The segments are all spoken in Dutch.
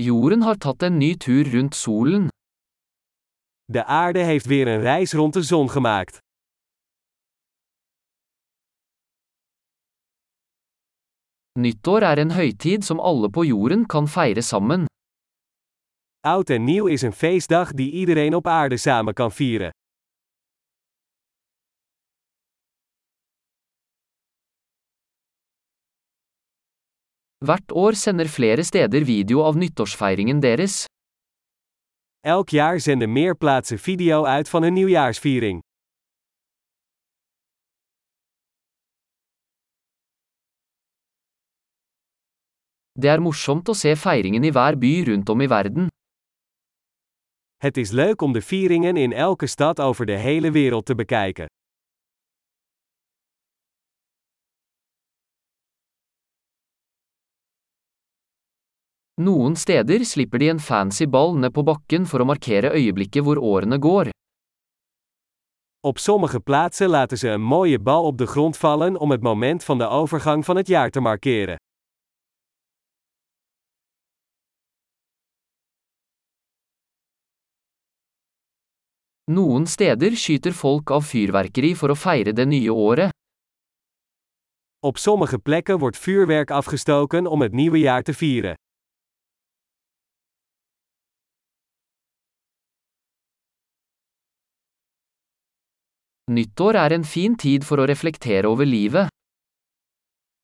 Jorden har tatt en ny tur rundt solen. De aarde heeft weer een reis rond de zon gemaakt. Nyttår er en høytid som alle på jorden kan feire sammen. Oud en nieuw is een feestdag die iedereen op aarde samen kan vieren. Hvert år sender flere steder video av nyttårsfeiringen deres. Elk jaar zenden meer plaatsen video uit van hun nieuwjaarsviering. Det er morsomt å se feiringen i hver by rundt om i verden. Het is leuk om de vieringen in elke stad over de hele wereld te bekijken. Noen steder slipper de en fancy ball ned på bakken for å markere øyeblikket hvor årene går. Op sommige plaatsen laten ze een mooie bal op de grond vallen om het moment van de overgang van het jaar te markeren. Noen steder skyter folk av fyrverkeri for å feire det nye året. Op sommige plekken wordt vuurwerk afgestoken om het nieuwe jaar te vieren. Nyttår er en fin tid for å reflektere over livet.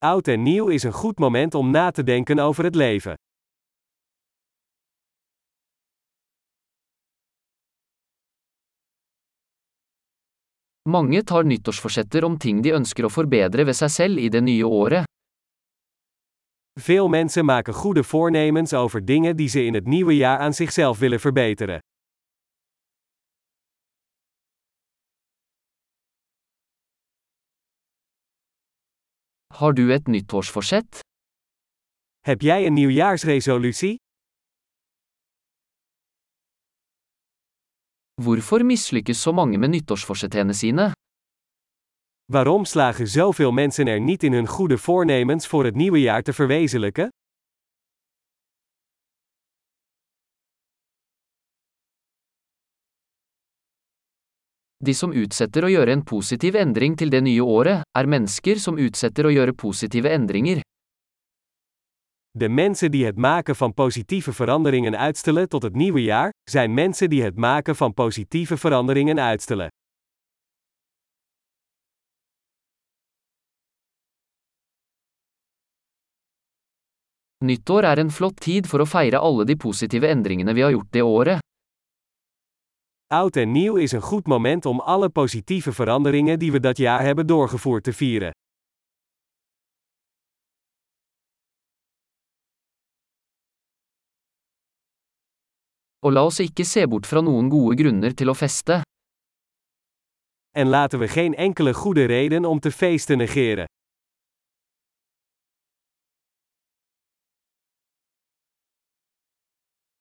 Oud en nieuw is een goed moment om na te denken over het leven. Mange tar nyttårsforsetter om ting de ønsker å forbedre ved seg selv i det nye året. Veel mensen maken goede voornemens over dingen die ze in het nieuwe jaar aan zichzelf willen verbeteren. Har du et nyttårsforsett? Heb jij een nieuwjaarsresolutie? Hvorfor mislykkes så mange med nyttårsforsettene sine? Waarom slagen zoveel mensen er niet in hun goede voornemens voor het nieuwe jaar te verwezenlijken? De som utsetter å gjøre en positiv endring til det nye året, er mennesker som utsetter å gjøre positive endringer. De mensen die het maken van positieve veranderingen uitstellen tot het nieuwe jaar, zijn mensen die het maken van positieve veranderingen uitstellen. Nyttår er en flott tid for å feire alle de positive endringene vi har gjort det året. Oud en nieuw is een goed moment om alle positieve veranderingen die we dat jaar hebben doorgevoerd te vieren. Og la oss ikke se bort fra noen gode grunner til å feste. En laten we geen enkele goede reden om te feesten negeren.